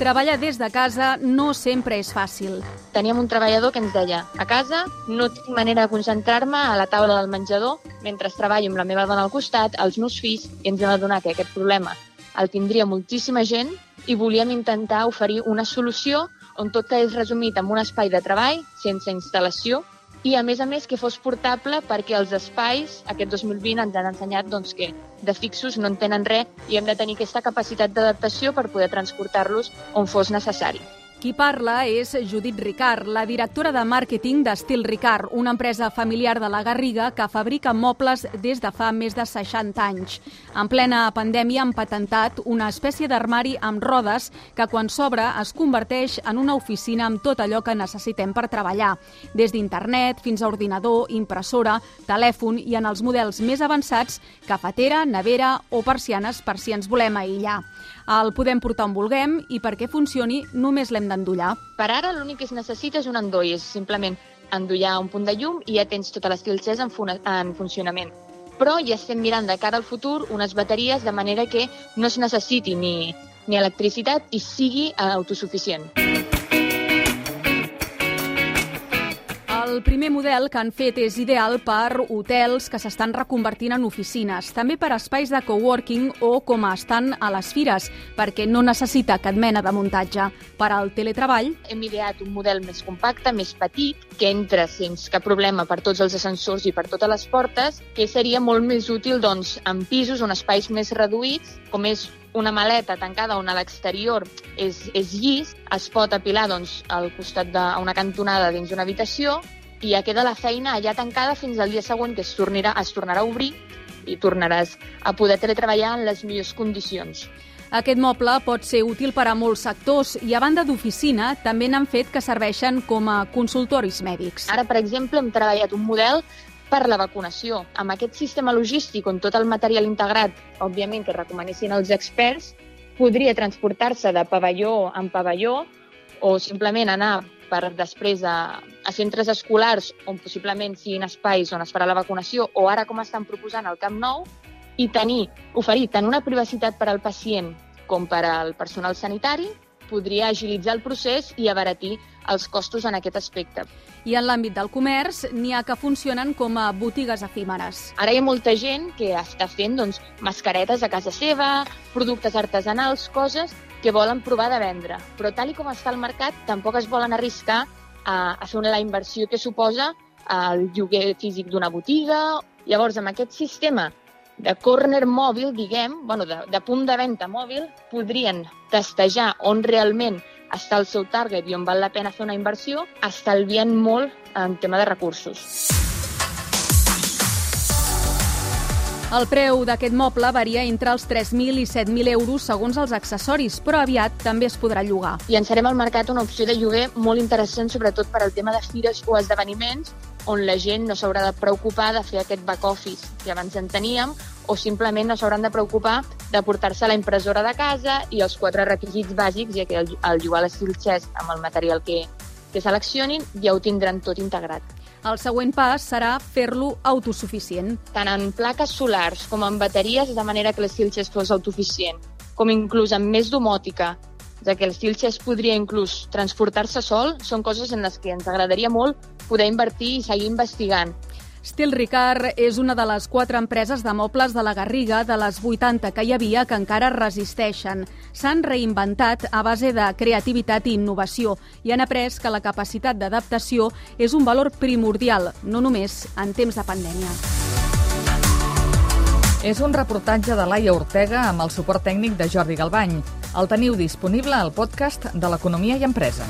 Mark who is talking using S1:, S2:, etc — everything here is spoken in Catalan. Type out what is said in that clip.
S1: Treballar des de casa no sempre és fàcil.
S2: Teníem un treballador que ens deia a casa no tinc manera de concentrar-me a la taula del menjador mentre treballo amb la meva dona al costat, els meus fills, i ens hem adonat que aquest problema el tindria moltíssima gent i volíem intentar oferir una solució on tot quedés resumit en un espai de treball sense instal·lació i, a més a més, que fos portable perquè els espais, aquest 2020, ens han ensenyat doncs, que de fixos no en tenen res i hem de tenir aquesta capacitat d'adaptació per poder transportar-los on fos necessari.
S1: Qui parla és Judit Ricard, la directora de màrqueting d'Estil Ricard, una empresa familiar de la Garriga que fabrica mobles des de fa més de 60 anys. En plena pandèmia han patentat una espècie d'armari amb rodes que quan s'obre es converteix en una oficina amb tot allò que necessitem per treballar, des d'internet fins a ordinador, impressora, telèfon i en els models més avançats, cafetera, nevera o persianes per si ens volem aïllar. El podem portar on vulguem i perquè funcioni només l'hem d'endollar.
S2: Per ara l'únic que es necessita és un endoll, és simplement endollar un punt de llum i ja tens tota l'estil xès en, fun en funcionament. Però ja estem mirant de cara al futur unes bateries de manera que no es necessiti ni, ni electricitat i sigui autosuficient.
S1: El primer model que han fet és ideal per hotels que s'estan reconvertint en oficines, també per espais de coworking o com estan a les fires, perquè no necessita cap mena de muntatge. Per al teletreball...
S2: Hem ideat un model més compacte, més petit, que entra sense cap problema per tots els ascensors i per totes les portes, que seria molt més útil doncs, en pisos on espais més reduïts, com és una maleta tancada on a l'exterior és, és llis, es pot apilar doncs, al costat d'una cantonada dins d'una habitació i ja queda la feina allà tancada fins al dia següent que es tornarà, es tornarà a obrir i tornaràs a poder teletreballar en les millors condicions.
S1: Aquest moble pot ser útil per a molts sectors i, a banda d'oficina, també n'han fet que serveixen com a consultoris mèdics.
S2: Ara, per exemple, hem treballat un model per la vacunació. Amb aquest sistema logístic on tot el material integrat, òbviament que recomanessin els experts, podria transportar-se de pavelló en pavelló o simplement anar per després a, a centres escolars on possiblement siguin espais on es farà la vacunació o ara com estan proposant al Camp Nou i tenir, oferir tant una privacitat per al pacient com per al personal sanitari podria agilitzar el procés i abaratir els costos en aquest aspecte.
S1: I en l'àmbit del comerç n'hi ha que funcionen com a botigues efímeres.
S2: Ara hi ha molta gent que està fent doncs, mascaretes a casa seva, productes artesanals, coses que volen provar de vendre. Però tal i com està el mercat, tampoc es volen arriscar a, a fer una, la inversió que suposa el lloguer físic d'una botiga. Llavors, amb aquest sistema de corner mòbil, diguem, bueno, de, de punt de venda mòbil, podrien testejar on realment està el seu target i on val la pena fer una inversió, estalviant molt en tema de recursos.
S1: El preu d'aquest moble varia entre els 3.000 i 7.000 euros segons els accessoris, però aviat també es podrà llogar.
S2: Llançarem al mercat una opció de lloguer molt interessant, sobretot per al tema de fires o esdeveniments, on la gent no s'haurà de preocupar de fer aquest back office que abans en teníem, o simplement no s'hauran de preocupar de portar-se la impressora de casa i els quatre requisits bàsics, ja que el, el llogar l'estil chess amb el material que, que seleccionin ja ho tindran tot integrat.
S1: El següent pas serà fer-lo autosuficient.
S2: Tant en plaques solars com en bateries, de manera que l'estil Chess fos autosuficient, com inclús amb més domòtica, ja que l'estil Chess podria inclús transportar-se sol, són coses en les que ens agradaria molt poder invertir i seguir investigant.
S1: Stil Ricard és una de les quatre empreses de mobles de la Garriga de les 80 que hi havia que encara resisteixen. S'han reinventat a base de creativitat i innovació i han après que la capacitat d'adaptació és un valor primordial, no només en temps de pandèmia.
S3: És un reportatge de Laia Ortega amb el suport tècnic de Jordi Galbany. El teniu disponible al podcast de l'Economia i Empresa.